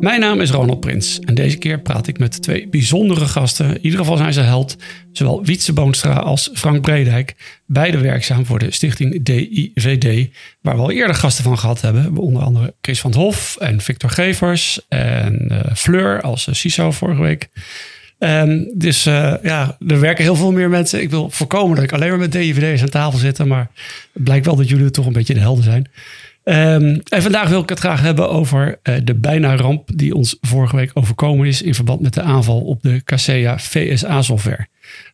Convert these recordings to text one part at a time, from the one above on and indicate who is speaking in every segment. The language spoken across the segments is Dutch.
Speaker 1: Mijn naam is Ronald Prins en deze keer praat ik met twee bijzondere gasten. In ieder geval zijn ze held, zowel Wietse Boonstra als Frank Bredijk. Beide werkzaam voor de stichting DIVD, waar we al eerder gasten van gehad hebben. Onder andere Chris van het Hof en Victor Gevers en uh, Fleur als CISO vorige week. Um, dus uh, ja, er werken heel veel meer mensen. Ik wil voorkomen dat ik alleen maar met DVD's aan tafel zit. Maar het blijkt wel dat jullie toch een beetje de helden zijn. Um, en vandaag wil ik het graag hebben over uh, de bijna ramp die ons vorige week overkomen is in verband met de aanval op de Kaseya VSA software.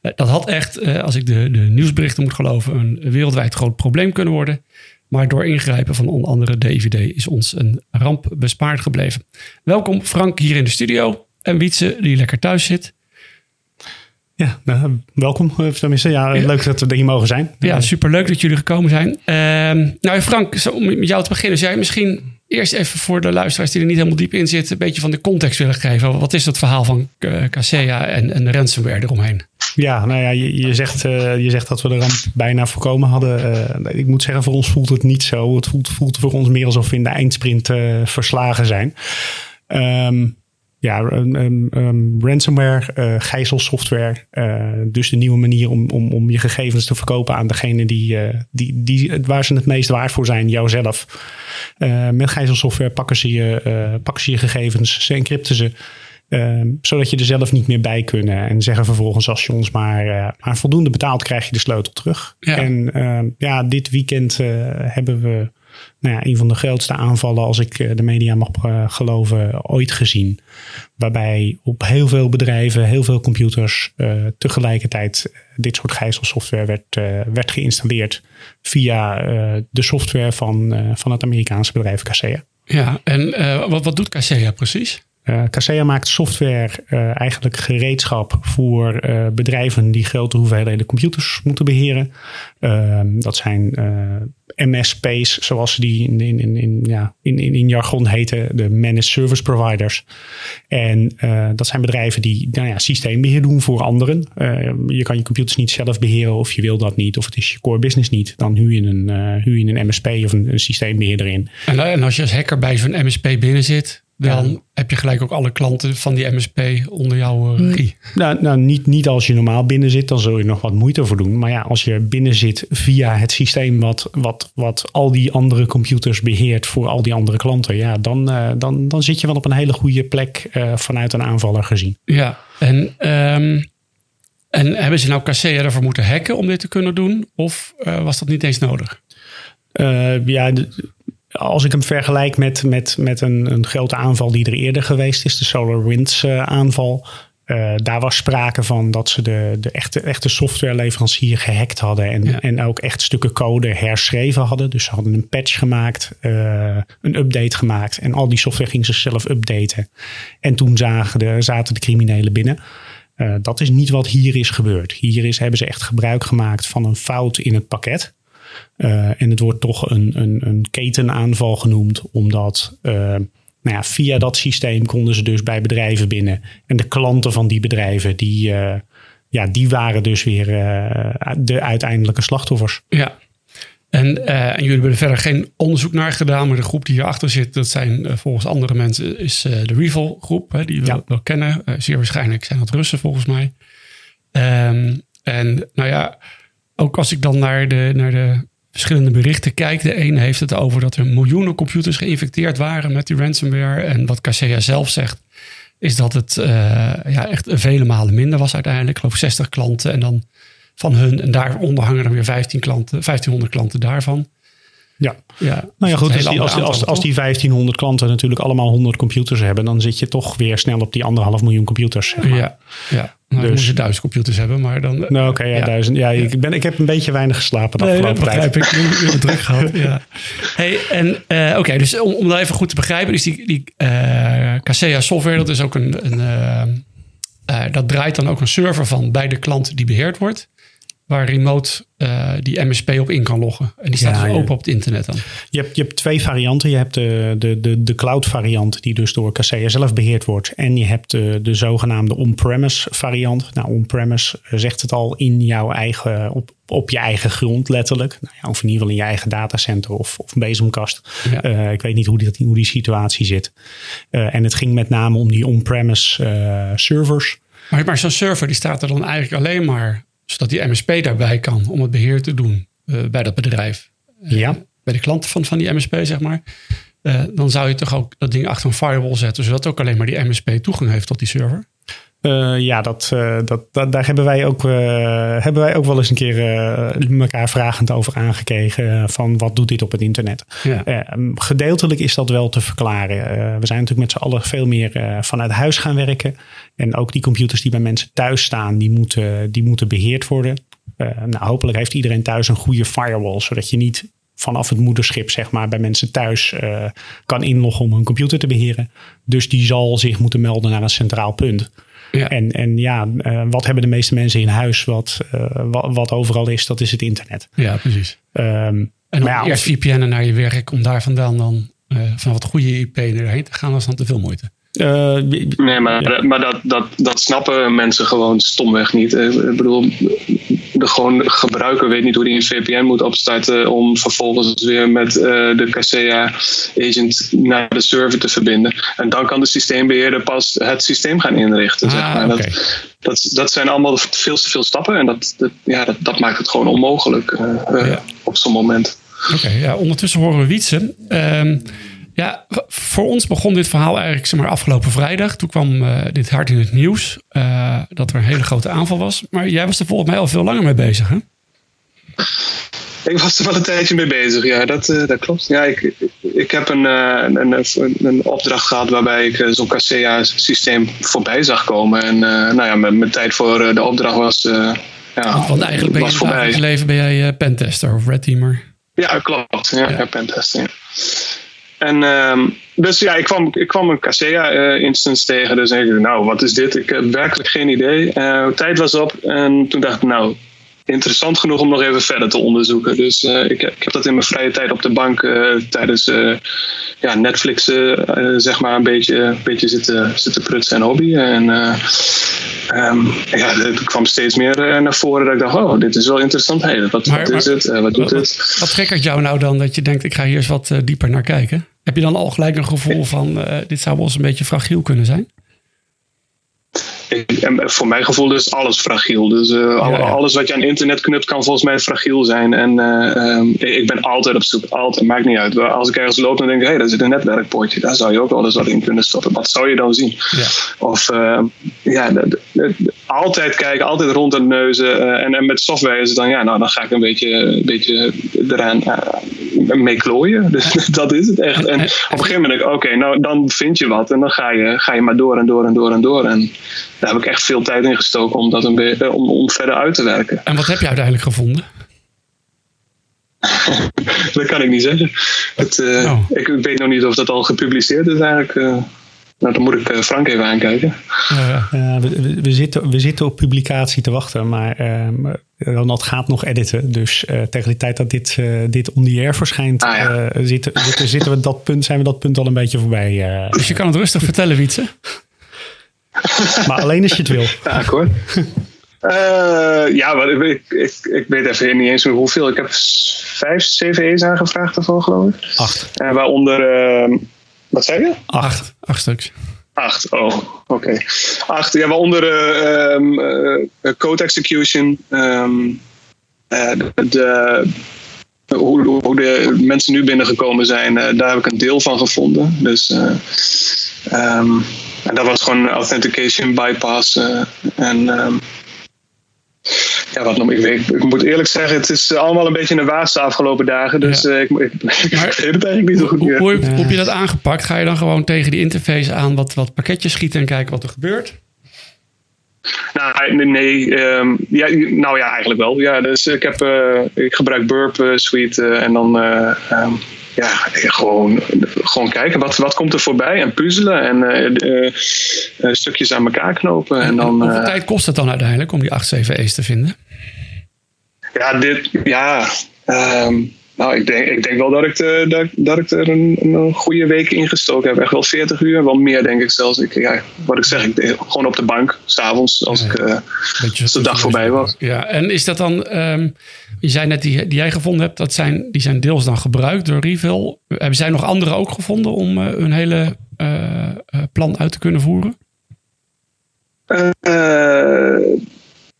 Speaker 1: Uh, dat had echt, als ik de, de nieuwsberichten moet geloven, een wereldwijd groot probleem kunnen worden. Maar door ingrijpen van onder andere DVD is ons een ramp bespaard gebleven. Welkom Frank hier in de studio en Wietse die lekker thuis zit.
Speaker 2: Ja, nou, welkom. Tenminste, ja, ja, leuk dat we hier mogen zijn.
Speaker 1: Ja, superleuk dat jullie gekomen zijn. Uh, nou, Frank, om met jou te beginnen, zou jij misschien eerst even voor de luisteraars die er niet helemaal diep in zitten, een beetje van de context willen geven. Wat is het verhaal van uh, Kaseya en, en de ransomware eromheen?
Speaker 2: Ja, nou ja, je, je, zegt, uh, je zegt dat we de ramp bijna voorkomen hadden. Uh, ik moet zeggen, voor ons voelt het niet zo. Het voelt, voelt voor ons meer alsof we in de eindsprint verslagen zijn. Um, ja, um, um, ransomware, uh, gijzelsoftware. Uh, dus de nieuwe manier om, om, om je gegevens te verkopen aan degene die, uh, die, die, waar ze het meest waard voor zijn, jouzelf. met gijzelsoftware pakken ze, je, pakken ze je gegevens, ze encrypten ze. Ehm, zodat je er zelf niet meer bij kunnen. En zeggen vervolgens als je ons maar, maar voldoende betaalt, krijg je de sleutel terug. Ja. En ja, dit weekend hebben we nou ja, een van de grootste aanvallen, als ik de media mag geloven, ooit gezien. Waarbij op heel veel bedrijven, heel veel computers uh, tegelijkertijd dit soort gijzelsoftware werd, werd geïnstalleerd via de software van, van het Amerikaanse bedrijf Kaseya.
Speaker 1: Ja, en wat, wat doet Kaseya precies?
Speaker 2: Uh, maakt software, uh, eigenlijk gereedschap voor uh, bedrijven die grote hoeveelheden computers moeten beheren. Ehm, dat zijn MSP's, zoals ze die in, in, in, ja, in, in, jargon heten, de Managed Service Providers. En dat zijn bedrijven die nou ja, systeembeheer doen voor anderen. je kan je computers niet zelf beheren of je wil dat niet, of het is je core business niet. Dan huur je een, huur je een MSP of een, een systeembeheerder in.
Speaker 1: En, en als je als hacker bij zo'n MSP binnen zit, dan ja. heb je gelijk ook alle klanten van die MSP onder jouw uh, regie.
Speaker 2: Nou, nou niet, niet als je normaal binnen zit, dan zul je nog wat moeite voor doen. Maar ja, als je binnen zit via het systeem wat, wat, wat al die andere computers beheert voor al die andere klanten, ja, dan, uh, dan, dan zit je wel op een hele goede plek uh, vanuit een aanvaller gezien.
Speaker 1: Ja, en, um, en hebben ze nou Kaseya ervoor moeten hacken om dit te kunnen doen? Of was dat niet eens nodig?
Speaker 2: ja, als ik hem vergelijk met, met, met een, een grote aanval die er eerder geweest is, de SolarWinds uh, aanval. Uh, daar was sprake van dat ze de, de echte, echte softwareleverancier gehackt hadden. En, ja. en ook echt stukken code herschreven hadden. Dus ze hadden een patch gemaakt, uh, een update gemaakt. En al die software ging zichzelf updaten. En toen zagen de, zaten de criminelen binnen. Uh, dat is niet wat hier is gebeurd. Hier is, hebben ze echt gebruik gemaakt van een fout in het pakket. Uh, en het wordt toch een, een, een ketenaanval genoemd, omdat uh, nou ja, via dat systeem konden ze dus bij bedrijven binnen. En de klanten van die bedrijven, die, uh, ja, die waren dus weer de uiteindelijke slachtoffers.
Speaker 1: Ja. En, en, jullie hebben er verder geen onderzoek naar gedaan, maar de groep die hierachter zit, dat zijn volgens andere mensen, is de Revol groep, hè, die we ja. wel kennen. zeer waarschijnlijk zijn dat Russen volgens mij. Um, en nou ja, ook als ik dan naar de, naar de verschillende berichten kijk. De een heeft het over dat er miljoenen computers geïnfecteerd waren met die ransomware. En wat Kaseya zelf zegt, is dat het uh, ja, echt vele malen minder was uiteindelijk. Ik geloof 60 klanten en dan van hun. En daaronder hangen er weer 15 klanten, 1500 klanten daarvan.
Speaker 2: Ja. ja, nou ja, goed. Als die, als, als, als die 1500 klanten natuurlijk allemaal 100 computers hebben, dan zit je toch weer snel op die anderhalf miljoen computers. Zeg maar.
Speaker 1: Ja, ja. Nou, dus moeten duizend computers hebben, maar dan.
Speaker 2: Nou, oké, okay, ja, ja, duizend. Ja, Ik, ben, ik heb een beetje weinig geslapen de
Speaker 1: nee,
Speaker 2: afgelopen
Speaker 1: dat begrijp tijd. ik. Ik heb druk gehad. Ja. Hey, en uh, oké, okay, dus om, om dat even goed te begrijpen, dus die, die uh, Kaseya Software, dat is ook een, een dat draait dan ook een server van bij de klant die beheerd wordt waar remote uh, die MSP op in kan loggen. En die staat ja, dus open op het internet dan.
Speaker 2: Je hebt, je hebt twee varianten. Je hebt de, de, de, de cloud variant die dus door Kaseya zelf beheerd wordt. En je hebt de, de zogenaamde on-premise variant. Nou, on-premise zegt het al in jouw eigen, op, op je eigen grond letterlijk. Nou ja, of in ieder geval in je eigen datacenter of, of bezemkast. Ja. Uh, ik weet niet hoe die, hoe die situatie zit. Uh, en het ging met name om die on-premise servers.
Speaker 1: Maar, maar zo'n server die staat er dan eigenlijk alleen maar zodat die MSP daarbij kan om het beheer te doen uh, bij dat bedrijf.
Speaker 2: Uh, ja.
Speaker 1: Bij de klanten van, van die MSP, zeg maar. Uh, dan zou je toch ook dat ding achter een firewall zetten, zodat ook alleen maar die MSP toegang heeft tot die server.
Speaker 2: Uh, ja, dat, uh, dat, dat, daar hebben wij, ook, uh, hebben wij ook wel eens een keer elkaar vragend over aangekregen. van wat doet dit op het internet? Ja. gedeeltelijk is dat wel te verklaren. we zijn natuurlijk met z'n allen veel meer vanuit huis gaan werken. En ook die computers die bij mensen thuis staan, die moeten, die moeten beheerd worden. nou, hopelijk heeft iedereen thuis een goede firewall, zodat je niet vanaf het moederschip, zeg maar, bij mensen thuis kan inloggen om hun computer te beheren. Dus die zal zich moeten melden naar een centraal punt. Ja. En, en ja, uh, wat hebben de meeste mensen in huis wat, uh, wat, wat, overal is? Dat is het internet.
Speaker 1: Ja, precies. Um, en dan ja, eerst VPN'en naar je werk om daar vandaan dan uh, van wat goede IP erheen te gaan, is dan te veel moeite.
Speaker 3: Uh, nee, maar, ja. maar dat, dat, dat snappen mensen gewoon stomweg niet. Ik bedoel, de gewoon gebruiker weet niet hoe hij een VPN moet opstarten om vervolgens weer met uh, de Kaseya agent naar de server te verbinden. En dan kan de systeembeheerder pas het systeem gaan inrichten. Ah, zeg maar. okay. dat, dat, dat zijn allemaal veel te veel stappen en dat, dat ja, dat, dat, maakt het gewoon onmogelijk uh, ja. op zo'n moment.
Speaker 1: Oké, okay, ja, ondertussen horen we Wietse. Um, ja, voor ons begon dit verhaal eigenlijk zeg maar, afgelopen vrijdag. Toen kwam uh, dit hard in het nieuws uh, dat er een hele grote aanval was. Maar jij was er volgens mij al veel langer mee bezig, hè?
Speaker 3: Ik was er wel een tijdje mee bezig, ja, dat, uh, dat klopt. Ja, ik, ik heb een, een, een, een opdracht gehad waarbij ik zo'n Kaseya-systeem voorbij zag komen. En nou ja, mijn, mijn tijd voor de opdracht was, ja,
Speaker 1: Want eigenlijk ben je in het leven ben jij pentester of red teamer.
Speaker 3: Ja, klopt. Ja, ja. pentester, ja. En um, dus ja, ik kwam, ik kwam een Kaseya-instance uh, tegen. Dus ik dacht, nou, wat is dit? Ik heb werkelijk geen idee. Uh, tijd was op en toen dacht ik, nou, interessant genoeg om nog even verder te onderzoeken. Dus uh, ik, ik, heb dat in mijn vrije tijd op de bank tijdens ja, Netflix, zeg maar, een beetje, een beetje zitten, zitten prutsen en hobby. En um, ja, het kwam steeds meer naar voren dat ik dacht, oh, dit is wel interessant. Hey, wat, maar, wat is het? wat doet
Speaker 1: wat,
Speaker 3: het?
Speaker 1: Wat triggert jou nou dan dat je denkt, ik ga hier eens wat dieper naar kijken? Heb je dan al gelijk een gevoel van dit zou wel eens een beetje fragiel kunnen zijn?
Speaker 3: Voor mijn gevoel is alles fragiel. Dus uh, ja, ja. alles wat je aan internet knupt kan volgens mij fragiel zijn. En uh, um, ik ben altijd op zoek. Altijd, maakt niet uit. Als ik ergens loop dan denk ik, hé, hey, daar zit een netwerkpoortje. Daar zou je ook wel eens wat in kunnen stoppen. Wat zou je dan zien? Ja. Of uh, ja, de, de, de, altijd kijken, altijd rond het neuzen. en, en met software is het dan, ja, nou dan ga ik een beetje, een beetje eraan mee klooien. Dus dat is het echt. En op een gegeven moment denk ik, oké, okay, nou dan vind je wat. En dan ga je, ga je maar door en door en door en door. En daar heb ik echt veel tijd in gestoken om dat een beetje, om, om verder uit te werken.
Speaker 1: En wat heb je uiteindelijk gevonden?
Speaker 3: dat kan ik niet zeggen. Het, uh, oh. ik, ik, weet nog niet of dat al gepubliceerd is eigenlijk. Uh, nou, dan moet ik Frank even aankijken.
Speaker 2: Ja, ja. We, we, zitten, we zitten op publicatie te wachten, maar Ronald gaat nog editen. Dus tegen de tijd dat dit, dit on the air verschijnt, ah, ja. zitten, zitten, zitten, we dat punt, zijn we dat punt al een beetje voorbij.
Speaker 1: dus je kan het rustig vertellen, Wietse?
Speaker 2: maar alleen als je het wil.
Speaker 3: Ja, akkoord. Uh, ja, maar ik, ik, ik, ik, weet even niet eens meer hoeveel. Ik heb vijf CVE's aangevraagd ervoor, geloof ik.
Speaker 2: Acht.
Speaker 3: Uh, waaronder, uh, wat zei je?
Speaker 1: Acht. Acht stuks.
Speaker 3: Acht, oh, oké. Okay. Acht, ja, waaronder um, code execution, um, de, de hoe, hoe, de mensen nu binnengekomen zijn, daar heb ik een deel van gevonden. Dus um, en dat was gewoon authentication bypass. Uh, en um, ja, wat nog, ik, ik, ik, moet eerlijk zeggen, het is allemaal een beetje een waas de afgelopen dagen. Dus ja. uh, ik, ik, ik weet het eigenlijk niet zo goed
Speaker 1: meer. Hoe, hoe, hoe heb je dat aangepakt? Ga je dan gewoon tegen die interface aan wat, wat pakketjes schieten en kijken wat er gebeurt?
Speaker 3: Nou, nee, um, ja, nou ja, eigenlijk wel. Ja, dus ik, heb, uh, ik gebruik Burp Suite en dan um, ja, gewoon, gewoon kijken wat, wat komt er voorbij en puzzelen en stukjes aan elkaar knopen. En, dan,
Speaker 1: hoeveel tijd kost het dan uiteindelijk om die 8-7E's te vinden?
Speaker 3: Ja, dit, ja ehm, nou, ik denk, ik denk wel dat ik, de, dat, dat ik er een, een goede week in gestoken heb. Echt wel 40 uur, wel meer denk ik zelfs. Ik, ja, wat ik zeg, ik gewoon op de bank, s'avonds, als, ik, uh, als de dag voorbij was.
Speaker 1: Ja, en is dat dan, um, je zei net die, die jij gevonden hebt, dat zijn, die zijn deels dan gebruikt door Reveal. Hebben zij nog andere ook gevonden om uh, hun hele uh, plan uit te kunnen voeren?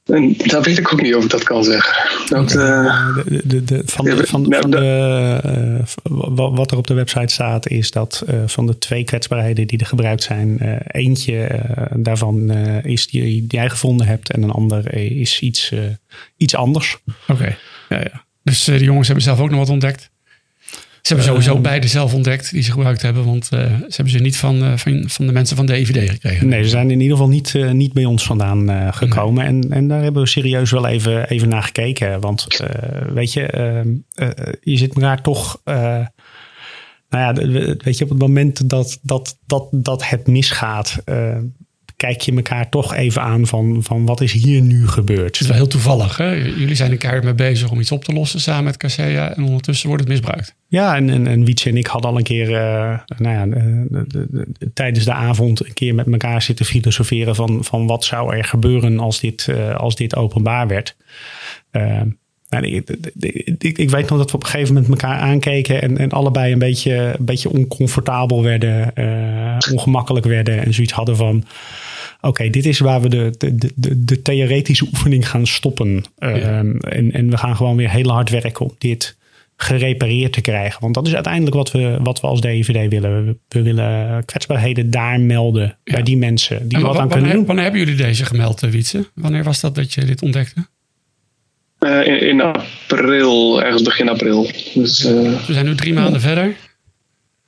Speaker 3: En dat weet ik ook niet of ik dat kan zeggen. Dat,
Speaker 2: de, de, de, van de, van, van de, wat er op de website staat is dat uh, van de twee kwetsbaarheden die er gebruikt zijn, eentje daarvan is die, die jij gevonden hebt en een ander is iets, iets anders.
Speaker 1: Oké, ja, ja. Dus de jongens hebben zelf ook nog wat ontdekt. Ze hebben sowieso uh, beide zelf ontdekt die ze gebruikt hebben. Want uh, ze hebben ze niet van, uh, van, van, de mensen van de EVD gekregen.
Speaker 2: Nee, ze zijn in ieder geval niet, niet bij ons vandaan gekomen. Nee. En, en daar hebben we serieus wel even, even naar gekeken. Want weet je, ehm, je zit elkaar toch... nou ja, weet je, op het moment dat, dat, dat, dat het misgaat kijk je elkaar toch even aan van, van wat is hier nu gebeurd. Het
Speaker 1: is wel heel toevallig. Hè? Jullie zijn een keer mee bezig om iets op te lossen samen met Casea en ondertussen wordt het misbruikt.
Speaker 2: Ja, en, en, en Wietse en ik hadden al een keer uh, nou ja, de, de, de, tijdens de avond een keer met elkaar zitten filosoferen van, van wat zou er gebeuren als dit, uh, als dit openbaar werd. Uh, nou, ik, ik, ik, weet nog dat we op een gegeven moment elkaar aankeken en, en allebei een beetje, een beetje oncomfortabel werden, ongemakkelijk werden en zoiets hadden van oké, dit is waar we de, de, de, de theoretische oefening gaan stoppen. Um, en, en we gaan gewoon weer heel hard werken om dit gerepareerd te krijgen. Want dat is uiteindelijk wat we, wat we als DVD willen. We, we willen kwetsbaarheden daar melden bij die mensen die wat aan kunnen doen.
Speaker 1: Wanneer hebben jullie deze gemeld, eh, Wietse? Wanneer was dat dat je dit ontdekte?
Speaker 3: Uh, in, in, april, ergens begin april. Dus, uh,
Speaker 1: we zijn nu drie maanden verder.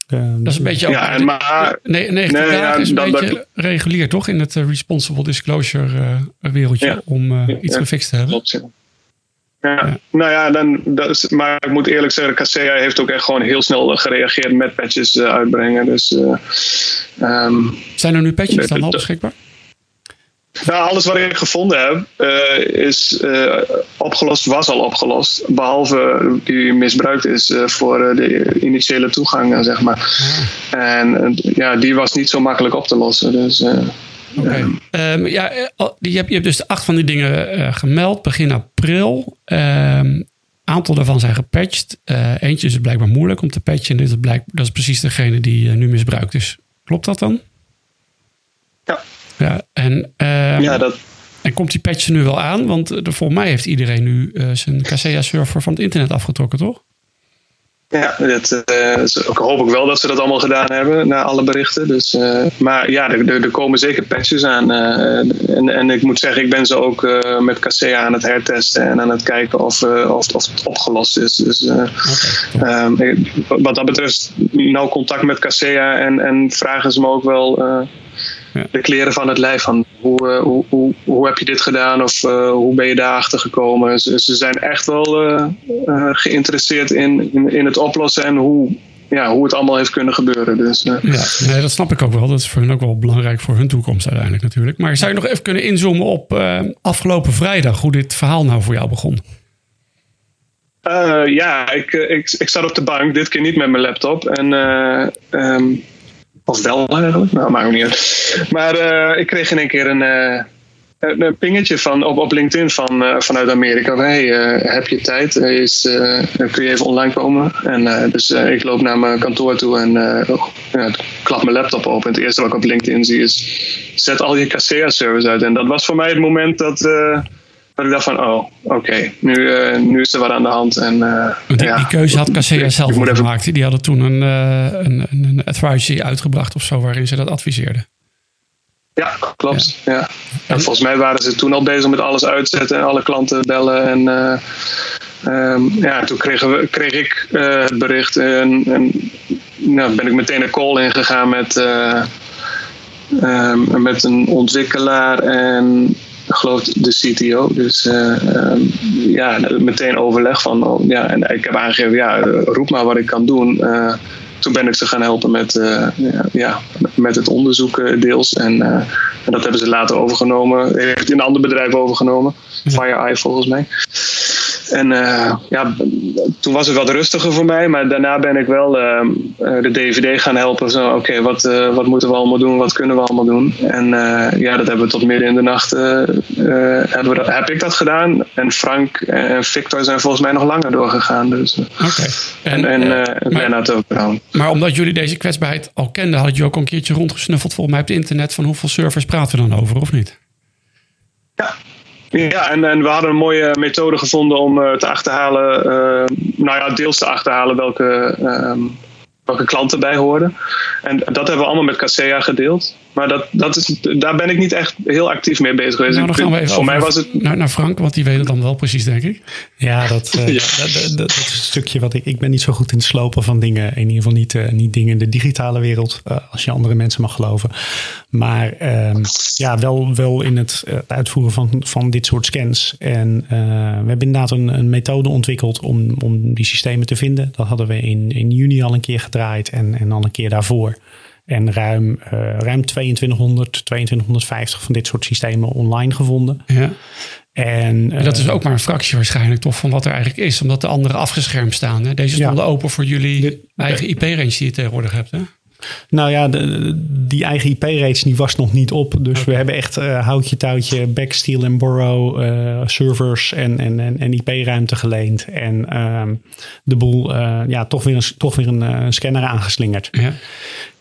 Speaker 1: Ehm, dat is een beetje ook.
Speaker 3: Ja, maar,
Speaker 1: nee, 90 nee, dagen is een beetje regulier, toch? In het uh, responsible disclosure uh, wereldje ja, om uh, iets ja, gefixt te hebben. Klopt,
Speaker 3: ja. Ja, nou ja, dan, dat is, maar ik moet eerlijk zeggen, Casea heeft ook echt gewoon heel snel gereageerd met patches uitbrengen. Dus, um,
Speaker 1: Zijn er nu patches dan al beschikbaar?
Speaker 3: Nou, alles wat ik gevonden heb uh, is uh, opgelost, was al opgelost. Behalve die misbruikt is uh, voor de initiële toegang, zeg maar. Ah. En ja, die was niet zo makkelijk op te lossen. Dus,
Speaker 1: okay. um, ja, je, hebt, je hebt dus acht van die dingen gemeld begin april. Um, aantal daarvan zijn gepatcht. eentje is het blijkbaar moeilijk om te patchen. En dit is, blijk, dat is precies degene die nu misbruikt is. Klopt dat dan?
Speaker 3: Ja.
Speaker 1: Ja, en, um, ja, dat... en komt die patch er nu wel aan? Want uh, volgens mij heeft iedereen nu uh, zijn Kaseya-server van het internet afgetrokken, toch?
Speaker 3: Ja, dat, uh, ik hoop ook wel dat ze dat allemaal gedaan hebben, na alle berichten. Dus, maar ja, er, er, komen zeker patches aan. En, en ik moet zeggen, ik ben ze ook met Kaseya aan het hertesten en aan het kijken of, of, of het opgelost is. Dus okay. um, wat dat betreft, nauw contact met Kaseya en, en vragen ze me ook wel de kleren van het lijf. Van hoe, uh, hoe, hoe, hoe, heb je dit gedaan of uh, hoe ben je daarachter gekomen? Ze, ze zijn echt wel uh, geïnteresseerd in, in, in, het oplossen en hoe, ja, hoe het allemaal heeft kunnen gebeuren. Dus,
Speaker 1: ja, nee, dat snap ik ook wel. Dat is voor hun ook wel belangrijk voor hun toekomst uiteindelijk natuurlijk. Maar zou je nog even kunnen inzoomen op afgelopen vrijdag, hoe dit verhaal nou voor jou begon?
Speaker 3: ja, ik, ik, ik zat op de bank, dit keer niet met mijn laptop. En um, of wel eigenlijk, nou maakt niet uit. Maar uh, ik kreeg in één keer een, uh, een pingetje van, op, op LinkedIn van, vanuit Amerika. Hey, heb je tijd? Is, kun je even online komen? En dus ik loop naar mijn kantoor toe en ja, klap mijn laptop open. En het eerste wat ik op LinkedIn zie is, zet al je Kaseya-service uit. En dat was voor mij het moment dat dat ik dacht van, oh, oké, nu, uh, nu is er wat aan de hand. En, uh,
Speaker 1: die,
Speaker 3: ja,
Speaker 1: die, keuze had Kaseya zelf gemaakt. Even... Die hadden toen een, uh, een, een advisory uitgebracht of zo, waarin ze dat adviseerden.
Speaker 3: Ja, klopt. Ja. ja. En volgens mij waren ze toen al bezig met alles uitzetten en alle klanten bellen. En um, ja, toen kregen we, kreeg ik het bericht en, en nou, ben ik meteen een call ingegaan met, um, met een ontwikkelaar en ik geloof de CTO. Dus ehm, ja, meteen overleg van, oh, ja, en ik heb aangegeven, ja, roep maar wat ik kan doen toen ben ik ze gaan helpen met, ja, met het onderzoek deels. En, en, dat hebben ze later overgenomen. Heeft een ander bedrijf overgenomen. FireEye volgens mij. En uh, ja, toen was het wat rustiger voor mij, maar daarna ben ik wel uh, de DVD gaan helpen. Zo, oké, wat, uh, wat moeten we allemaal doen? Wat kunnen we allemaal doen? En ja, dat hebben we tot midden in de nacht hebben we dat, heb ik dat gedaan. En Frank en Victor zijn volgens mij nog langer doorgegaan. Dus,
Speaker 1: okay.
Speaker 3: En, en, en Lennart ook.
Speaker 1: Maar omdat jullie deze kwetsbaarheid al kenden, had je ook een keertje rondgesnuffeld volgens mij op het internet van hoeveel servers praten we dan over, of niet?
Speaker 3: Ja, ja, en, en we hadden een mooie methode gevonden om uh, te achterhalen, uh, nou ja, deels te achterhalen welke, um, welke klanten bij hoorden. En dat hebben we allemaal met Casea gedeeld. Maar dat, dat is, daar ben ik niet echt heel actief mee bezig geweest.
Speaker 1: Nou, dan gaan we even
Speaker 3: voor mij was het...
Speaker 1: naar, naar Frank, want die weet het dan wel precies, denk ik.
Speaker 2: Ja, dat, uh, ja. Dat, dat, dat, is een stukje wat ik... Ik ben niet zo goed in het slopen van dingen. In ieder geval niet, uh, niet dingen in de digitale wereld. Uh, als je andere mensen mag geloven. Maar ehm, ja, wel, wel in het uitvoeren van, van dit soort scans. En we hebben inderdaad een, een methode ontwikkeld om, om die systemen te vinden. Dat hadden we in, in juni al een keer gedraaid. En, en al een keer daarvoor. En ruim, uh, ruim 2200, 2250 van dit soort systemen online gevonden.
Speaker 1: Ja. En, dat is ook maar een fractie waarschijnlijk toch van wat er eigenlijk is. Omdat de andere afgeschermd staan. Hè? Deze stonden ja. open voor jullie de, eigen IP-range die je tegenwoordig hebt. Hè?
Speaker 2: Nou ja, de, die eigen IP-range die was nog niet op. Dus okay. we hebben echt uh, houtje touwtje, backsteel en borrow uh, servers en, en, en, en IP-ruimte geleend. En uh, de boel ja, toch weer een, toch weer een scanner aangeslingerd.
Speaker 1: Ja.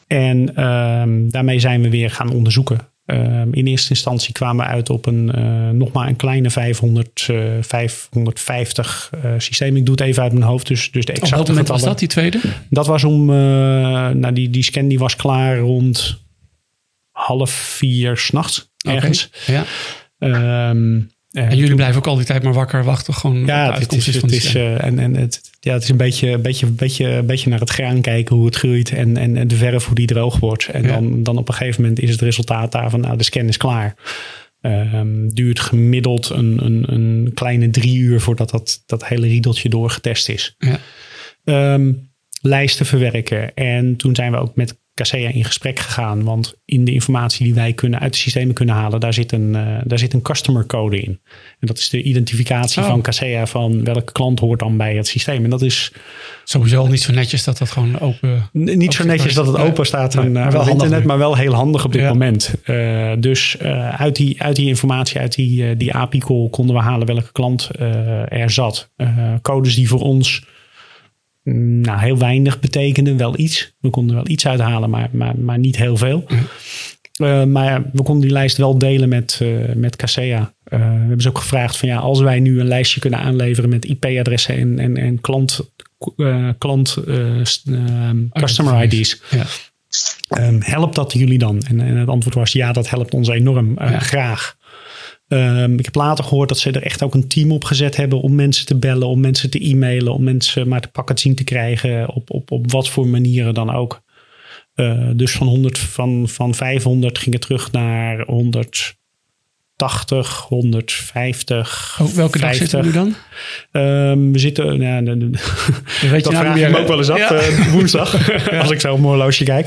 Speaker 2: En um, daarmee zijn we weer gaan onderzoeken. Um, in eerste instantie kwamen we uit op een, uh, nog maar een kleine 500, uh, 550 uh, systeem. Ik doe het even uit mijn hoofd. Dus, dus de exacte
Speaker 1: oh, wat was dat, die tweede?
Speaker 2: Dat was om, uh, nou die, die scan die was klaar rond half vier s'nachts ergens.
Speaker 1: Okay, ja. Um, en jullie blijven ook al die tijd maar wakker wachten. Gewoon
Speaker 2: ja, het is, het is, uh, en, en het, ja, het is een beetje, beetje, beetje, beetje naar het graan kijken hoe het groeit. En, en, en de verf hoe die droog wordt. En ja. dan, dan op een gegeven moment is het resultaat daarvan, nou de scan is klaar. Um, duurt gemiddeld een, een, een kleine drie uur voordat dat, dat hele riedeltje doorgetest is.
Speaker 1: Ja.
Speaker 2: Um, lijsten verwerken. En toen zijn we ook met Casea in gesprek gegaan. Want in de informatie die wij kunnen uit de systemen kunnen halen, daar zit een, uh, daar zit een customer code in. En dat is de identificatie oh. van Casea van welke klant hoort dan bij het systeem. En dat is
Speaker 1: sowieso niet zo netjes dat dat gewoon open.
Speaker 2: Niet zo netjes dat het open staat aan, nee, aan het internet, maar wel heel handig op dit ja. moment. Uh, dus uit, die, uit die informatie, uit die, die API-call konden we halen welke klant er zat. codes die voor ons nou, heel weinig betekende. Wel iets. We konden wel iets uithalen, maar, maar, maar niet heel veel.
Speaker 1: Mm.
Speaker 2: Uh, maar we konden die lijst wel delen met, uh, met Casea. Uh, we hebben ze ook gevraagd van ja, als wij nu een lijstje kunnen aanleveren met IP-adressen en, en, en klant, klant customer ID's.
Speaker 1: Ja.
Speaker 2: Um, helpt dat jullie dan? En, en, het antwoord was ja, dat helpt ons enorm ja. graag. Um, ik heb later gehoord dat ze er echt ook een team op gezet hebben om mensen te bellen, om mensen te e-mailen, om mensen maar te pakken zien te krijgen op, op, op wat voor manieren dan ook. Uh, dus van, 100, van, van 500 ging het terug naar 100, 80, 150.
Speaker 1: Oh, welke 50. dag zitten we nu dan?
Speaker 2: Um, we zitten, nou, de, de,
Speaker 1: weet
Speaker 2: dat
Speaker 1: je
Speaker 2: vraag ik me ook wel eens af, ja. uh, woensdag, ja. als ik zo op mijn horloge kijk.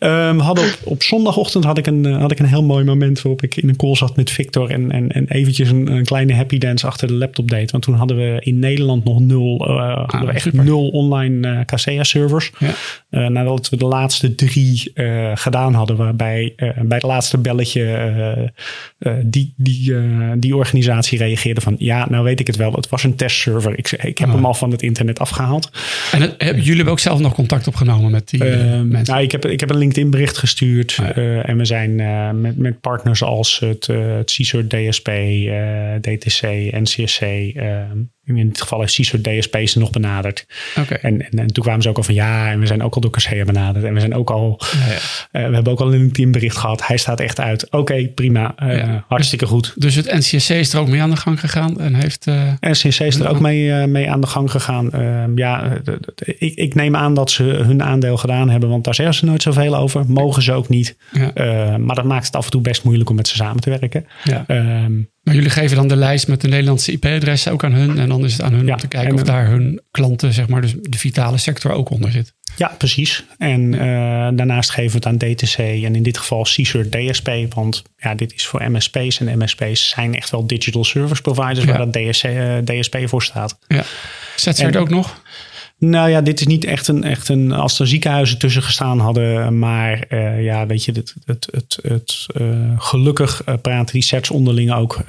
Speaker 2: Um, hadden op, op zondagochtend had ik, een, had ik een heel mooi moment waarop ik in een call zat met Victor en, en, en eventjes een, een kleine happy dance achter de laptop deed. Want toen hadden we in Nederland nog nul, uh, ah, hadden we echt super. nul online uh, servers.
Speaker 1: Ja.
Speaker 2: Nadat we de laatste drie gedaan hadden, waarbij bij het laatste belletje die die, uh, die organisatie reageerde van ja, nou weet ik het wel. Het was een testserver. Ik, ik heb oh. hem al van het internet afgehaald.
Speaker 1: En het, hebben jullie hebben ook zelf nog contact opgenomen met die uh, mensen?
Speaker 2: Nou, ik heb, ik heb een LinkedIn bericht gestuurd. Oh, ja. uh, en we zijn met, met partners als het, het CISO DSP, DTC, NCSC. In dit geval heeft CISO DSP's nog benaderd.
Speaker 1: Okay.
Speaker 2: En, en, en, toen kwamen ze ook al van ja, en we zijn ook al door Casea benaderd. En we zijn ook al,
Speaker 1: ja, ja.
Speaker 2: Uh, we hebben ook al een LinkedIn bericht gehad. Hij staat echt uit. Oké, okay, prima. Uh, ja. Hartstikke goed.
Speaker 1: Dus het NCSC is er ook mee aan de gang gegaan en heeft... Uh,
Speaker 2: NCSC is er ook mee, mee aan de gang gegaan. ja, ik, ik, neem aan dat ze hun aandeel gedaan hebben, want daar zeggen ze nooit zoveel over. Mogen ze ook niet. maar dat maakt het af en toe best moeilijk om met ze samen te werken.
Speaker 1: Ja.
Speaker 2: Ehm,
Speaker 1: Maar jullie geven dan de lijst met de Nederlandse IP-adressen ook aan hun. En dan is het aan hun
Speaker 2: Ja,
Speaker 1: om te kijken
Speaker 2: en-
Speaker 1: of daar hun klanten, zeg maar, dus de vitale sector ook onder zit.
Speaker 2: Ja, precies. En eh, daarnaast geven we het aan DTC en in dit geval CSER DSP. Want ja, dit is voor MSP's. En MSP's zijn echt wel digital service providers
Speaker 1: Ja.
Speaker 2: waar dat DSC, eh, DSP voor staat.
Speaker 1: Ja. Zet ze het ook nog?
Speaker 2: Nou ja, dit is niet echt een, echt een als er ziekenhuizen tussen gestaan hadden. Maar eh, ja, weet je, het, het, het, het, eh, gelukkig eh, praten die sets onderling ook.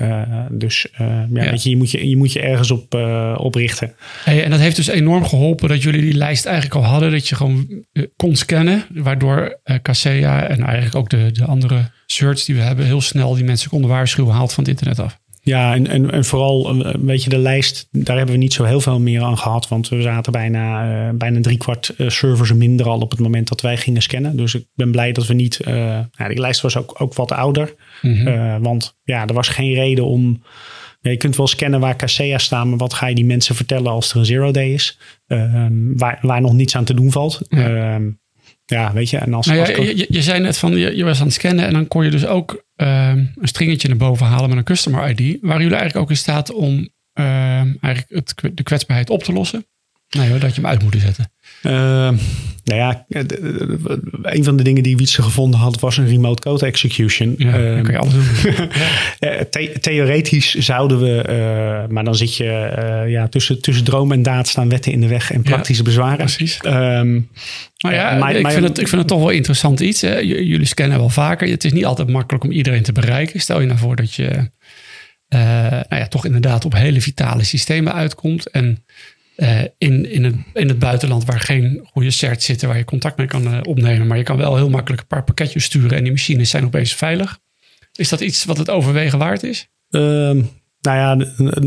Speaker 2: Dus ja,
Speaker 1: Ja.
Speaker 2: Weet je, je, moet je, je moet je ergens op, op richten.
Speaker 1: Hey, en dat heeft dus enorm geholpen dat jullie die lijst eigenlijk al hadden. Dat je gewoon kon scannen. Waardoor Kaseya en eigenlijk ook de, de andere search die we hebben... heel snel die mensen konden waarschuwen. Haalt van het internet af.
Speaker 2: Ja, en, en, en vooral, eh, weet je, de lijst, daar hebben we niet zo heel veel meer aan gehad. Want we zaten bijna, eh, bijna drie kwart eh, servers minder al op het moment dat wij gingen scannen. Dus ik ben blij dat we niet, eh ja, die lijst was ook, ook wat ouder.
Speaker 1: Mhm.
Speaker 2: Eh, want ja, er was geen reden om, ja, je kunt wel scannen waar Casea staan, maar wat ga je die mensen vertellen als er een zero day is? Eh, waar, waar nog niets aan te doen valt.
Speaker 1: Ja.
Speaker 2: Ja, ja weet je, en als,
Speaker 1: Nou
Speaker 2: als
Speaker 1: je, je- zei net van je, je was aan het scannen en dan kon je dus ook ehm, een stringetje naar boven halen met een customer ID. Waren jullie eigenlijk ook in staat om ehm, eigenlijk het, de kwetsbaarheid op te lossen? Nee hoor, dat je hem uit moet zetten.
Speaker 2: Eh, nou ja, eh, een van de dingen die Wietse gevonden had was een remote code execution.
Speaker 1: Ja,
Speaker 2: Eh,
Speaker 1: dan kan je alles doen.
Speaker 2: the- theoretisch zouden we, eh, maar dan zit je eh, ja, tussen, tussen droom en daad staan wetten in de weg en praktische bezwaren.
Speaker 1: Precies.
Speaker 2: Ehm,
Speaker 1: Nou ja,
Speaker 2: maar-
Speaker 1: ik,
Speaker 2: maar-
Speaker 1: vind het, ik vind het toch wel interessant iets. Hè. Jullie scannen wel vaker. Het is niet altijd makkelijk om iedereen te bereiken. Stel je nou voor dat je nou ja, toch inderdaad op hele vitale systemen uitkomt. En eh, in, in, het, in het buitenland waar geen goede certs zitten waar je contact mee kan eh, opnemen. Maar je kan wel heel makkelijk een paar pakketjes sturen en die machines zijn opeens veilig. Is dat iets wat het overwegen waard is?
Speaker 2: Ehm, nou ja,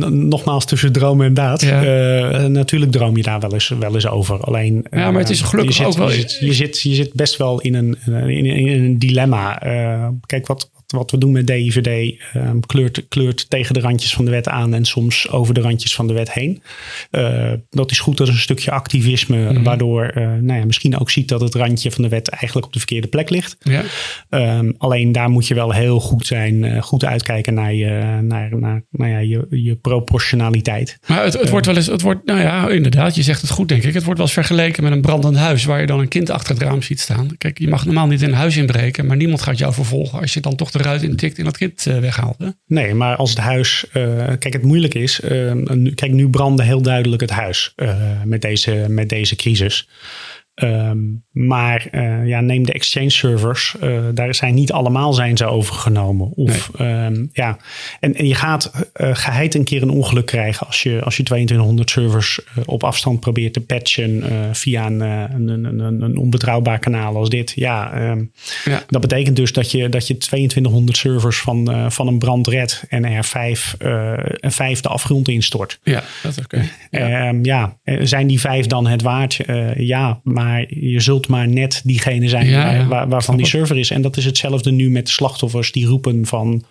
Speaker 2: nogmaals tussen droom en daad.
Speaker 1: Ja.
Speaker 2: Eh, natuurlijk droom je daar wel eens, wel eens over. Alleen,
Speaker 1: Ja, maar het is
Speaker 2: eh,
Speaker 1: gelukkig
Speaker 2: zit,
Speaker 1: ook wel-
Speaker 2: Je zit, je, zit, je zit best wel in een, in, een dilemma. Eh, kijk, wat, wat we doen met DIVD ehm, kleurt, kleurt tegen de randjes van de wet aan en soms over de randjes van de wet heen. Eh, dat is goed als een stukje activisme,
Speaker 1: Mhm.
Speaker 2: waardoor eh nou ja, misschien ook ziet dat het randje van de wet eigenlijk op de verkeerde plek ligt.
Speaker 1: Ja.
Speaker 2: Ehm, alleen daar moet je wel heel goed zijn, eh, goed uitkijken naar je, naar, naar, nou ja, je, je proportionaliteit.
Speaker 1: Maar het, het wordt wel eens, het wordt, nou ja, inderdaad, je zegt het goed, denk ik. Het wordt wel eens vergeleken met een brandend huis waar je dan een kind achter het raam ziet staan. Kijk, je mag normaal niet in een huis inbreken, maar niemand gaat jou vervolgen als je dan toch de ruit intikt en dat kind eh, weghaalt. Hè?
Speaker 2: Nee, maar als het huis. eh, kijk, het moeilijk is. eh, kijk, nu brandde heel duidelijk het huis eh, met, deze, met deze crisis. Ehm, maar eh, ja, neem de exchange servers. eh, daar zijn niet allemaal zijn ze overgenomen. Of, ehm, ja. en, en je gaat eh, geheid een keer een ongeluk krijgen als je, als je 2200 servers op afstand probeert te patchen via een, een, een, een, een onbetrouwbaar kanaal als dit. Ja, ehm,
Speaker 1: Ja.
Speaker 2: dat betekent dus dat je, dat je 2200 servers van, van een brand redt en er vijf, eh, en vijf de afgrond instort.
Speaker 1: Ja, dat is oké. Ja.
Speaker 2: Ja, zijn die vijf dan het waard? Ja, maar je zult maar net diegene zijn
Speaker 1: Ja,
Speaker 2: waar-
Speaker 1: ja.
Speaker 2: waar- waarvan die server is. En dat is hetzelfde nu met de slachtoffers die roepen van...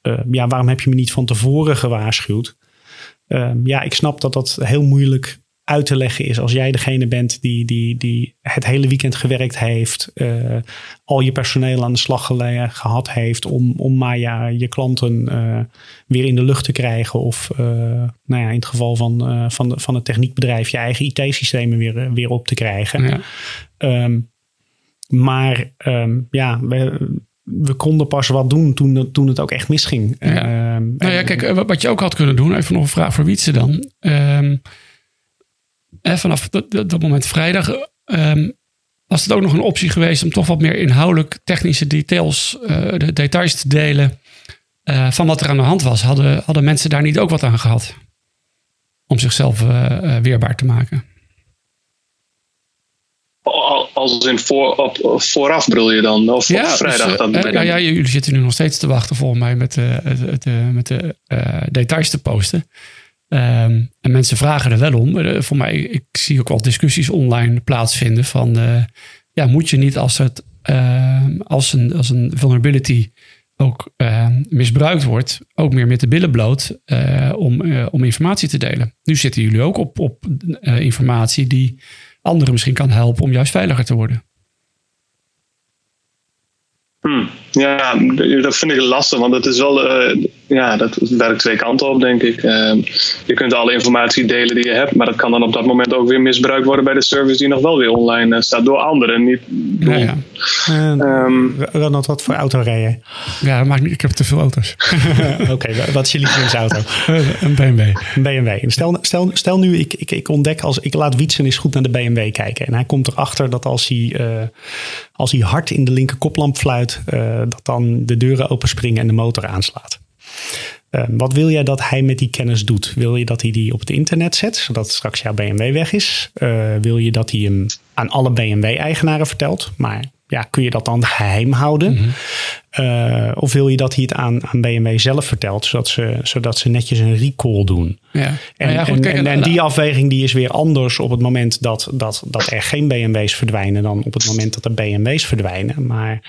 Speaker 2: eh, ja, waarom heb je me niet van tevoren gewaarschuwd? Ehm, ja, ik snap dat dat heel moeilijk uit te leggen is als jij degene bent die, die, die het hele weekend gewerkt heeft, eh, al je personeel aan de slag gehad heeft om, om maar ja, je klanten eh, weer in de lucht te krijgen. Of eh, nou ja, in het geval van, van, de, van het techniekbedrijf je eigen IT-systemen weer, weer op te krijgen.
Speaker 1: Ja.
Speaker 2: Ehm, maar ehm, ja, we, we konden pas wat doen toen, het- toen het ook echt misging.
Speaker 1: Ja.
Speaker 2: Ehm,
Speaker 1: Nou ja, kijk, wat je ook had kunnen doen, even nog een vraag voor Wietse dan. Eh, vanaf dat, moment vrijdag ehm, was het ook nog een optie geweest om toch wat meer inhoudelijk technische details, eh, de details te delen eh, van wat er aan de hand was. Hadden, hadden mensen daar niet ook wat aan gehad? Om zichzelf eh, weerbaar te maken.
Speaker 3: Al- Als in voor, op, vooraf bedoel je dan? Of op vrijdag
Speaker 1: dus,
Speaker 3: dan?
Speaker 1: ja, jullie zitten nu nog steeds te wachten volgens mij met, eh, met de details te posten. Ehm, en mensen vragen er wel om. Eh, voor mij, ik zie ook wel discussies online plaatsvinden van... eh, ja, moet je niet als, het, ehm, als, een, als een vulnerability ook ehm, misbruikt wordt... ook meer met de billen bloot eh, om, om informatie te delen. Nu zitten jullie ook op, op informatie die anderen misschien kan helpen... om juist veiliger te worden.
Speaker 3: Hmm. Ja, dat vind ik lastig, want het is wel, uh, ja, dat werkt twee kanten op, denk ik. Uh, je kunt alle informatie delen die je hebt, maar dat kan dan op dat moment ook weer misbruikt worden bij de service die nog wel weer online uh, staat door anderen. Niet door, ja,
Speaker 2: ja. Um, wat voor auto rij je?
Speaker 1: Ja, dat maakt niet, ik heb te veel auto's.
Speaker 2: Oké, okay, wat is je lievelingsauto?
Speaker 1: een BMW.
Speaker 2: Een BMW. Stel, stel, stel nu, ik, ik, ik ontdek als ik laat Wietsen eens goed naar de BMW kijken en hij komt erachter dat als hij, als hij hard in de linker koplamp fluit, dat dan de deuren openspringen en de motor aanslaat. Uh, wat wil jij dat hij met die kennis doet? Wil je dat hij die op het internet zet, zodat straks jouw BMW weg is? Uh, wil je dat hij hem aan alle BMW-eigenaren vertelt? Maar ja, kun je dat dan geheim houden? Mm -hmm. uh, of wil je dat hij het aan, aan BMW zelf vertelt, zodat ze, zodat ze netjes een recall doen?
Speaker 1: Ja.
Speaker 2: En,
Speaker 1: ja,
Speaker 2: goed, en, en, die afweging die is weer anders op het moment dat, dat, dat er geen BMW's verdwijnen dan op het moment dat er BMW's verdwijnen. Maar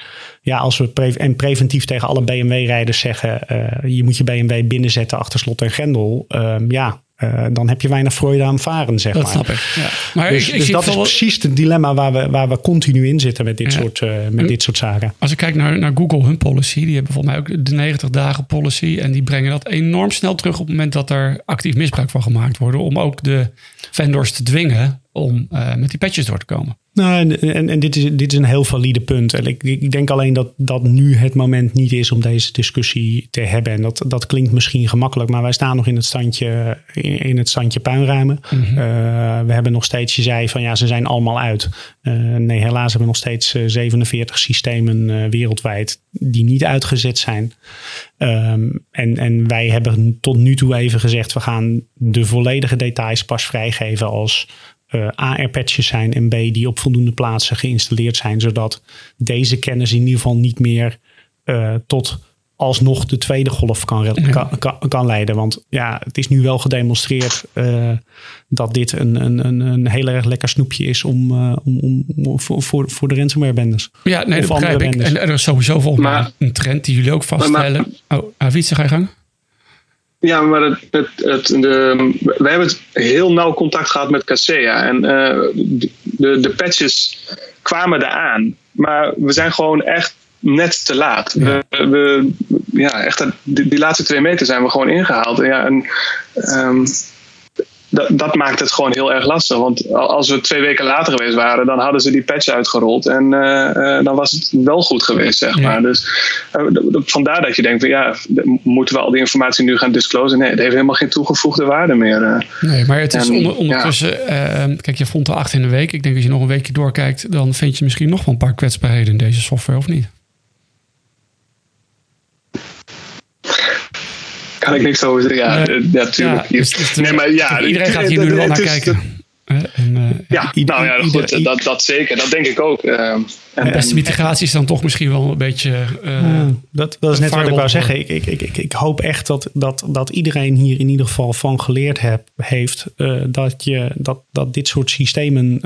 Speaker 2: ja, als we pre en preventief tegen alle BMW-rijders zeggen, uh, je moet je BMW binnenzetten achter slot en grendel. Uh, ja, uh, dan heb je weinig Freude aan varen, zeg
Speaker 1: dat
Speaker 2: maar.
Speaker 1: snap ik. Ja. Maar
Speaker 2: dus,
Speaker 1: ik, ik
Speaker 2: dus
Speaker 1: zie
Speaker 2: dat is precies het dilemma waar we, waar we continu in zitten met dit,
Speaker 1: Ja.
Speaker 2: soort, uh, met dit soort zaken.
Speaker 1: Als ik kijk naar, naar Google, hun policy, die hebben volgens mij ook de 90 dagen policy. En die brengen dat enorm snel terug op het moment dat er actief misbruik van gemaakt wordt. Om ook de vendors te dwingen om uh, met die patches door te komen.
Speaker 2: Nou, en, en, en dit, is, dit is een heel valide punt. En ik, ik denk alleen dat dat nu het moment niet is om deze discussie te hebben. En dat, dat klinkt misschien gemakkelijk, maar wij staan nog in het standje, in, in het standje puinruimen. Mm -hmm. uh, we hebben nog steeds, je zei van ja, ze zijn allemaal uit. Uh, nee, helaas hebben we nog steeds 47 systemen wereldwijd die niet uitgezet zijn. Um, en, en wij hebben tot nu toe even gezegd, we gaan de volledige details pas vrijgeven als uh, AR-patches zijn en B die op voldoende plaatsen geïnstalleerd zijn, zodat deze kennis in ieder geval niet meer uh, tot alsnog de tweede golf kan, ja. kan, kan, kan, leiden. Want ja, het is nu wel gedemonstreerd uh, dat dit een, een, een heel erg lekker snoepje is om, om, om, voor, voor, voor de ransomware-benders.
Speaker 1: Ja, nee, dat begrijp ik. En er is sowieso volgens mij een trend die jullie ook vaststellen. Maar, oh, Avitse, ga je gang?
Speaker 3: Ja, maar het, het, het, de, wij hebben het heel nauw contact gehad met Casea. En uh, de, de, patches kwamen eraan. Maar we zijn gewoon echt net te laat. Ja. We, we, ja, echt, die, die, laatste twee meter zijn we gewoon ingehaald. Ja, en, um, dat, dat maakt het gewoon heel erg lastig. Want als we twee weken later geweest waren, dan hadden ze die patch uitgerold. En uh, uh, dan was het wel goed geweest, zeg maar. Ja. Dus uh, vandaar dat je denkt, van, ja, moeten we al die informatie nu gaan disclosen? Nee, het heeft helemaal geen toegevoegde waarde meer.
Speaker 1: nee, maar het is en, onder, ondertussen, ja. kijk, je vond er acht in de week. Ik denk als je nog een weekje doorkijkt, dan vind je misschien nog wel een paar kwetsbaarheden in deze software, of niet?
Speaker 3: Kan ik niks over zeggen. Ja, uh, ja tuurlijk. Ja, dus, dus,
Speaker 1: nee, maar ja, iedereen gaat hier nu wel naar kijken.
Speaker 3: En, uh, ja, nou ja, goed, dat, dat zeker. Dat denk ik ook. Uh,
Speaker 1: en, de beste mitigatie is dan toch misschien wel een beetje... Uh,
Speaker 2: dat, dat is net wat ik wou zeggen. Ik, ik, ik, ik hoop echt dat, dat, dat iedereen hier in ieder geval van geleerd heb, heeft... dat, je, dat, dat dit soort systemen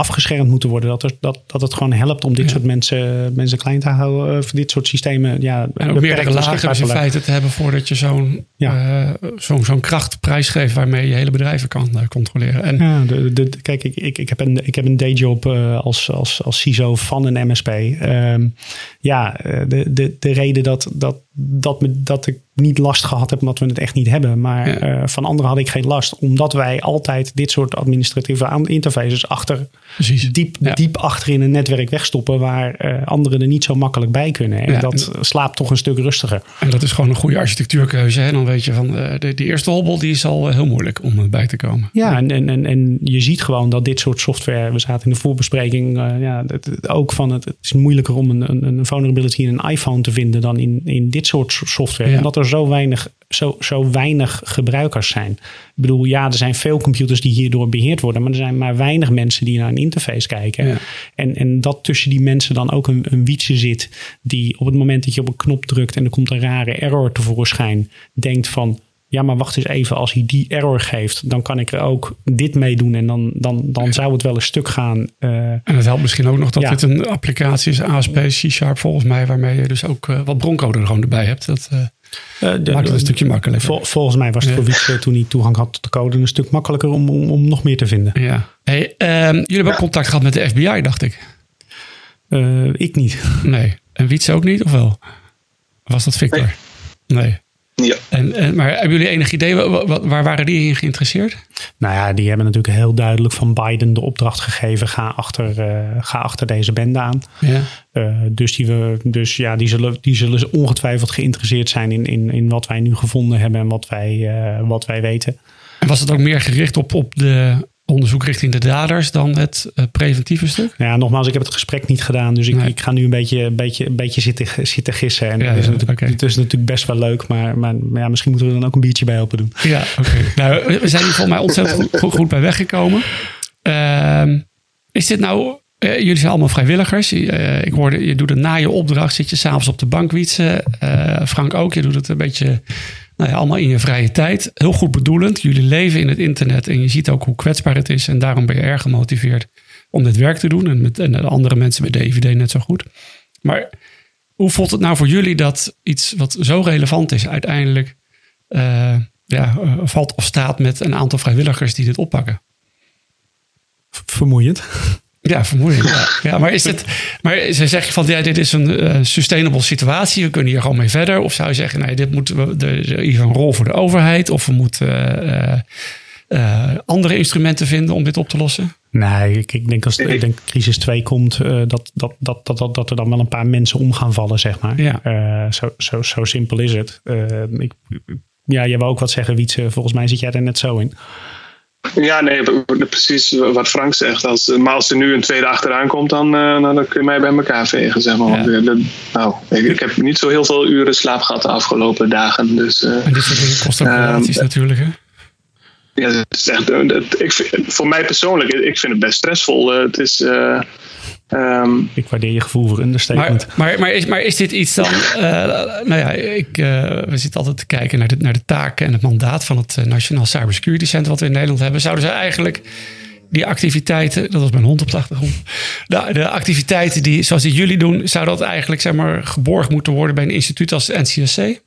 Speaker 2: afgeschermd moeten worden. Dat, er, dat, dat het gewoon helpt om dit ja. soort mensen, mensen klein te houden. Of dit soort systemen. Ja,
Speaker 1: en ook meerdere lagen in feite te hebben voordat je zo'n ja. uh, zo'n zo'n kracht prijsgeeft waarmee je hele bedrijven kan uh, controleren. En
Speaker 2: ja, de, de, kijk, ik, ik, ik, heb een, ik heb een dayjob uh, als, als, als CISO van een MSP. Um, ja, de, de, de reden dat, dat, dat, me, dat ik niet last gehad heb omdat we het echt niet hebben. Maar ja. uh, van anderen had ik geen last. Omdat wij altijd dit soort administratieve interfaces achter,
Speaker 1: Precies.
Speaker 2: diep, ja. diep achter in een netwerk wegstoppen. Waar uh, anderen er niet zo makkelijk bij kunnen. En ja, dat en, slaapt toch een stuk rustiger.
Speaker 1: En dat is gewoon een goede architectuurkeuze. Hè? Dan weet je van uh, de, de, eerste hobbel die is al heel moeilijk om erbij te komen.
Speaker 2: Ja, en, en, en je ziet gewoon dat dit soort software. We zaten in de voorbespreking ja, ook van het, het is moeilijker om een, een, een vulnerability in een iPhone te vinden dan in, in dit soort software. Omdat er zo weinig, zo, zo weinig gebruikers zijn. Ik bedoel, ja, er zijn veel computers die hierdoor beheerd worden, maar er zijn maar weinig mensen die naar een interface kijken. Ja. En, en dat tussen die mensen dan ook een, een wietse zit, die op het moment dat je op een knop drukt en er komt een rare error tevoorschijn, denkt van. Ja, maar wacht eens even, als hij die error geeft, dan kan ik er ook dit mee doen en dan, dan, dan zou het wel een stuk gaan. Uh,
Speaker 1: en het helpt misschien ook nog dat ja. dit een applicatie is, ASP, C-Sharp volgens mij, waarmee je dus ook uh, wat broncode er gewoon erbij hebt. Dat, uh, uh, de, maakt het een stukje makkelijker.
Speaker 2: Vol, volgens mij was het voor Wietse toen hij toegang had tot de code een stuk makkelijker om, om, om nog meer te vinden.
Speaker 1: Ja. Hey, jullie hebben ook contact gehad met de FBI, dacht ik.
Speaker 2: ik niet.
Speaker 1: Nee. En Wietse ook niet, of wel? Was dat Victor? Nee.
Speaker 3: Ja.
Speaker 1: En, en, maar hebben jullie enig idee, waar, waar waren die in geïnteresseerd?
Speaker 2: Nou ja, die hebben natuurlijk heel duidelijk van Biden de opdracht gegeven: ga achter, uh, ga achter deze bende aan.
Speaker 1: Ja.
Speaker 2: Uh, dus die, we, dus ja, die, zullen, die zullen ongetwijfeld geïnteresseerd zijn in, in, in wat wij nu gevonden hebben en wat wij, uh, wat wij weten.
Speaker 1: En was het ook meer gericht op, op de onderzoek richting de daders dan het uh, preventieve stuk?
Speaker 2: Ja, nogmaals, ik heb het gesprek niet gedaan. Dus ik, nee. ik ga nu een beetje, een beetje, een beetje zitten, zitten gissen. En ja, het, is natuurlijk, okay. het is natuurlijk best wel leuk. Maar, maar, maar ja, misschien moeten we er dan ook een biertje bij helpen doen.
Speaker 1: Ja, oké. Okay. nou, we zijn hier volgens mij ontzettend goed, goed bij weggekomen. Uh, is dit nou... Uh, jullie zijn allemaal vrijwilligers. Uh, ik hoorde, je doet het na je opdracht. Zit je s'avonds op de bank wietsen. Frank ook. Je doet het een beetje nou ja, allemaal in je vrije tijd. Heel goed bedoelend. Jullie leven in het internet en je ziet ook hoe kwetsbaar het is. En daarom ben je erg gemotiveerd om dit werk te doen. En, met, en de andere mensen met DVD net zo goed. Maar hoe voelt het nou voor jullie dat iets wat zo relevant is uiteindelijk uh, ja, uh, valt of staat met een aantal vrijwilligers die dit oppakken?
Speaker 2: Vermoeiend.
Speaker 1: Ja, vermoeiend. Ja. ja, maar is het. Maar ze zeggen van ja, dit is een uh, sustainable situatie. We kunnen hier gewoon mee verder. Of zou je zeggen, nee, dit moet de, hier een rol voor de overheid. Of we moeten uh, uh, andere instrumenten vinden om dit op te lossen?
Speaker 2: Nee, ik, ik denk als ik denk crisis 2 komt, dat, dat, dat, dat, dat er dan wel een paar mensen om gaan vallen, zeg maar.
Speaker 1: Ja.
Speaker 2: zo, zo, zo simpel is het. ik, ja, jij wou ook wat zeggen, Wietse. Volgens mij zit jij er net zo in.
Speaker 3: Ja, nee, precies wat Frank zegt. Als, maar als er nu een tweede achteraan komt, dan, uh, dan kun je mij bij elkaar vegen, zeg maar. Ja. Uh, nou, ik, ik, heb niet zo heel veel uren slaap gehad de afgelopen dagen. Dus, uh,
Speaker 1: en dit soort ook relaties um, natuurlijk, hè?
Speaker 3: Ja, het is echt, ik, voor mij persoonlijk, ik vind het best stressvol. het is... Um,
Speaker 2: ik waardeer je gevoel voor understatement.
Speaker 1: Maar, maar, maar, is, maar is dit iets dan... Uh, nou ja, ik, uh, we zitten altijd te kijken naar de, naar de taken en het mandaat van het Nationaal Cybersecurity Center wat we in Nederland hebben. Zouden ze eigenlijk die activiteiten, dat was mijn hond op de achtergrond, de, de activiteiten die, zoals die jullie doen, zou dat eigenlijk zeg maar, geborgd moeten worden bij een instituut als NCSC?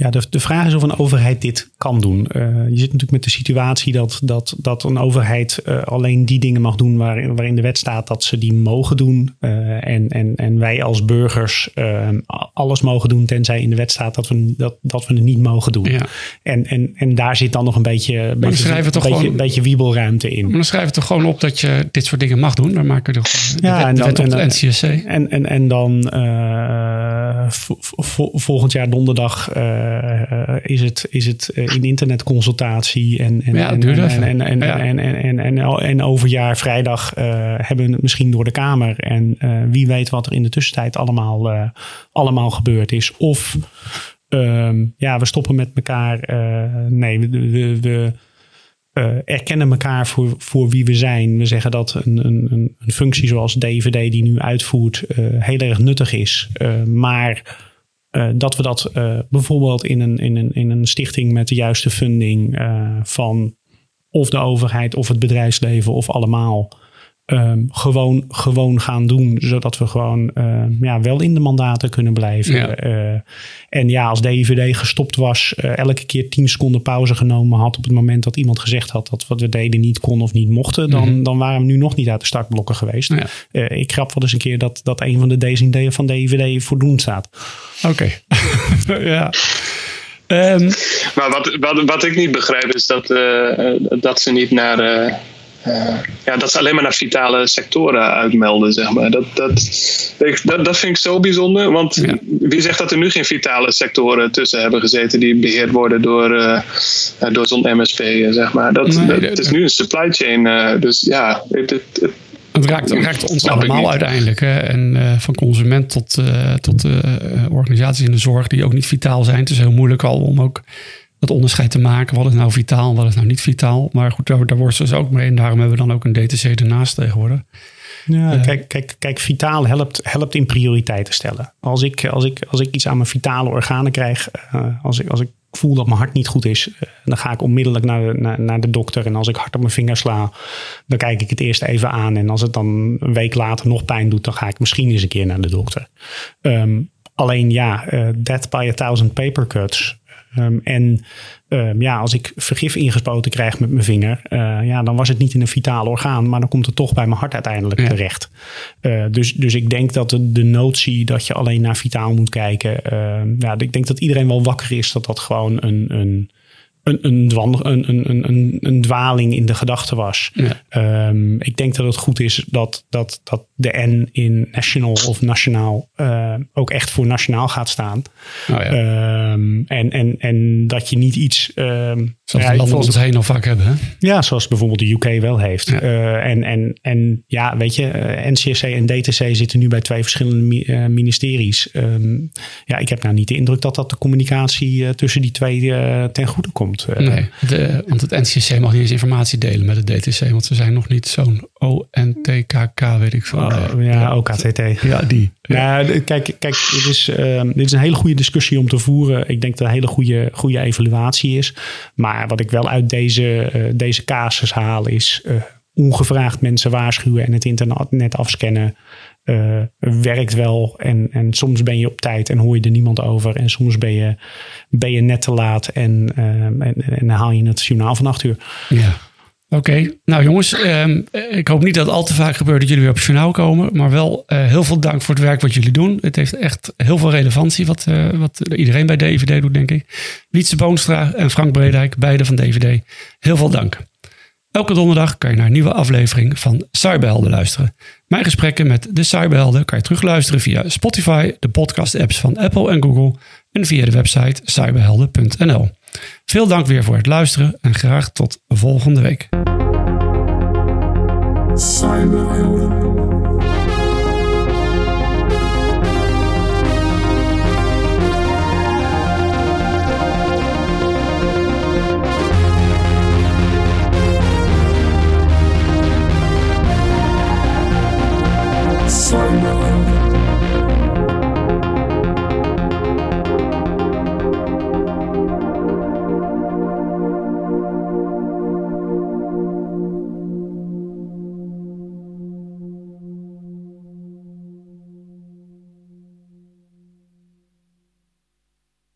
Speaker 2: Ja, de, de vraag is of een overheid dit kan doen. Uh, je zit natuurlijk met de situatie dat, dat, dat een overheid uh, alleen die dingen mag doen waar, waarin de wet staat dat ze die mogen doen. Uh, en, en, en wij als burgers alles mogen doen tenzij in de wet staat dat we, dat, dat we het niet mogen doen.
Speaker 1: Ja.
Speaker 2: En, en, en daar zit dan nog een beetje, een beetje, een beetje,
Speaker 1: gewoon,
Speaker 2: een beetje wiebelruimte in.
Speaker 1: Maar dan schrijven we toch gewoon op dat je dit soort dingen mag doen. Dan maken we er ja, de wet, en dan, de wet op de NCSC.
Speaker 2: En, en, en dan volgend jaar donderdag is het, is het uh, in internetconsultatie en, en,
Speaker 1: ja,
Speaker 2: en,
Speaker 1: en,
Speaker 2: en, en, ja. en, en, en, en, en, overjaar vrijdag uh, hebben misschien door de Kamer. En wie weet wat er in de tussentijd allemaal, allemaal gebeurd is. Of um, ja, we stoppen met elkaar. nee, we, we, we uh, erkennen elkaar voor, voor wie we zijn. We zeggen dat een, een, een functie zoals DVD die nu uitvoert uh, heel erg nuttig is. Uh, maar dat we dat bijvoorbeeld in een, in, een, in een stichting met de juiste funding van of de overheid of het bedrijfsleven of allemaal Um, gewoon, gewoon gaan doen. Zodat we gewoon uh, ja, wel in de mandaten kunnen blijven.
Speaker 1: Ja.
Speaker 2: Uh, en ja, als DVD gestopt was, uh, elke keer 10 seconden pauze genomen had op het moment dat iemand gezegd had dat wat we deden niet kon of niet mochten, dan,
Speaker 1: Mhm.
Speaker 2: dan waren we nu nog niet uit de startblokken geweest.
Speaker 1: Ja.
Speaker 2: Uh, ik grap wel eens een keer dat, dat een van de D's in de- van DVD voor doen staat.
Speaker 1: Oké. ja. Ehm,
Speaker 3: Maar wat, wat, wat ik niet begrijp is dat, eh, eh, dat ze niet naar. eh, eh, ja, dat ze alleen maar naar vitale sectoren uitmelden, zeg maar. Dat, dat, dat, dat vind ik zo bijzonder. Want
Speaker 1: Ja.
Speaker 3: wie zegt dat er nu geen vitale sectoren tussen hebben gezeten die beheerd worden door, eh, eh, door zo'n MSP, eh, zeg maar. Dat,
Speaker 1: Nee,
Speaker 3: dat,
Speaker 1: dat-
Speaker 3: het is nu een supply chain. eh, dus ja, het, het, het-
Speaker 1: het raakt, het raakt ons allemaal uiteindelijk. Hè? En eh, van consument tot, eh, tot eh, organisaties in de zorg die ook niet vitaal zijn. Het is heel moeilijk al om ook dat onderscheid te maken. Wat is nou vitaal en wat is nou niet vitaal. Maar goed, daar, daar worstelen ze ook mee. En daarom hebben we dan ook een DTC ernaast tegenwoordig.
Speaker 2: Ja,
Speaker 1: Eh.
Speaker 2: kijk, kijk, kijk, vitaal helpt, helpt in prioriteiten stellen. Als ik, als, ik, als ik iets aan mijn vitale organen krijg, eh, als, ik, als ik voel dat mijn hart niet goed is, eh, dan ga ik onmiddellijk naar de, naar, naar de dokter. En als ik hard op mijn vinger sla, dan kijk ik het eerst even aan. En als het dan een week later nog pijn doet, dan ga ik misschien eens een keer naar de dokter. Ehm, alleen ja, death by a thousand paper cuts. Ehm, en ehm, ja, als ik vergif ingespoten krijg met mijn vinger, uh, ja, dan was het niet in een vitaal orgaan, maar dan komt het toch bij mijn hart uiteindelijk terecht. Uh, dus, dus ik denk dat de, de notie dat je alleen naar vitaal moet kijken, uh, ja, ik denk dat iedereen wel wakker is dat dat gewoon een, een een, een, een, een, een, een dwaling in de gedachte was. Ja. Um, ik denk dat het goed is dat, dat, dat de N in national of nationaal uh, ook echt voor nationaal gaat staan. Oh ja. um, en, en, en dat je niet iets. Um,
Speaker 1: zoals ja, de landen ons heen al vaak hebben. Hè?
Speaker 2: Ja, zoals bijvoorbeeld de UK wel heeft. Ja. Uh, en, en, en ja, weet je, uh, NCSC en DTC zitten nu bij twee verschillende ministeries. ja, ik heb nou niet de indruk dat dat de communicatie tussen die twee ten goede komt.
Speaker 1: Nee, de, want het NCSC mag niet eens informatie delen met het DTC, want ze zijn nog niet zo'n ONTKK, weet ik veel.
Speaker 2: Oh, ja, OKTT.
Speaker 1: Ja, die.
Speaker 2: Ja, kijk, kijk dit, is, uh, dit is een hele goede discussie om te voeren. Ik denk dat het een hele goede, goede evaluatie is. Maar wat ik wel uit deze, uh, deze casus haal is uh, ongevraagd mensen waarschuwen en het internet afscannen. Werkt wel en, en soms ben je op tijd en hoor je er niemand over. En soms ben je, ben je net te laat en, en, en, haal je het journaal van acht uur.
Speaker 1: Ja. Oké, nou jongens, um, ik hoop niet dat het al te vaak gebeurt dat jullie weer op het journaal komen. Maar wel uh, heel veel dank voor het werk wat jullie doen. Het heeft echt heel veel relevantie wat, uh, wat iedereen bij DVD doet, denk ik. Wietse Boonstra en Frank Bredijk, beide van DVD. Heel veel dank. Elke donderdag kan je naar een nieuwe aflevering van Cyberhelden luisteren. Mijn gesprekken met de Cyberhelden kan je terugluisteren via Spotify, de podcast-apps van Apple en Google en via de website cyberhelden.nl. Veel dank weer voor het luisteren en graag tot volgende week. Cyberhelden.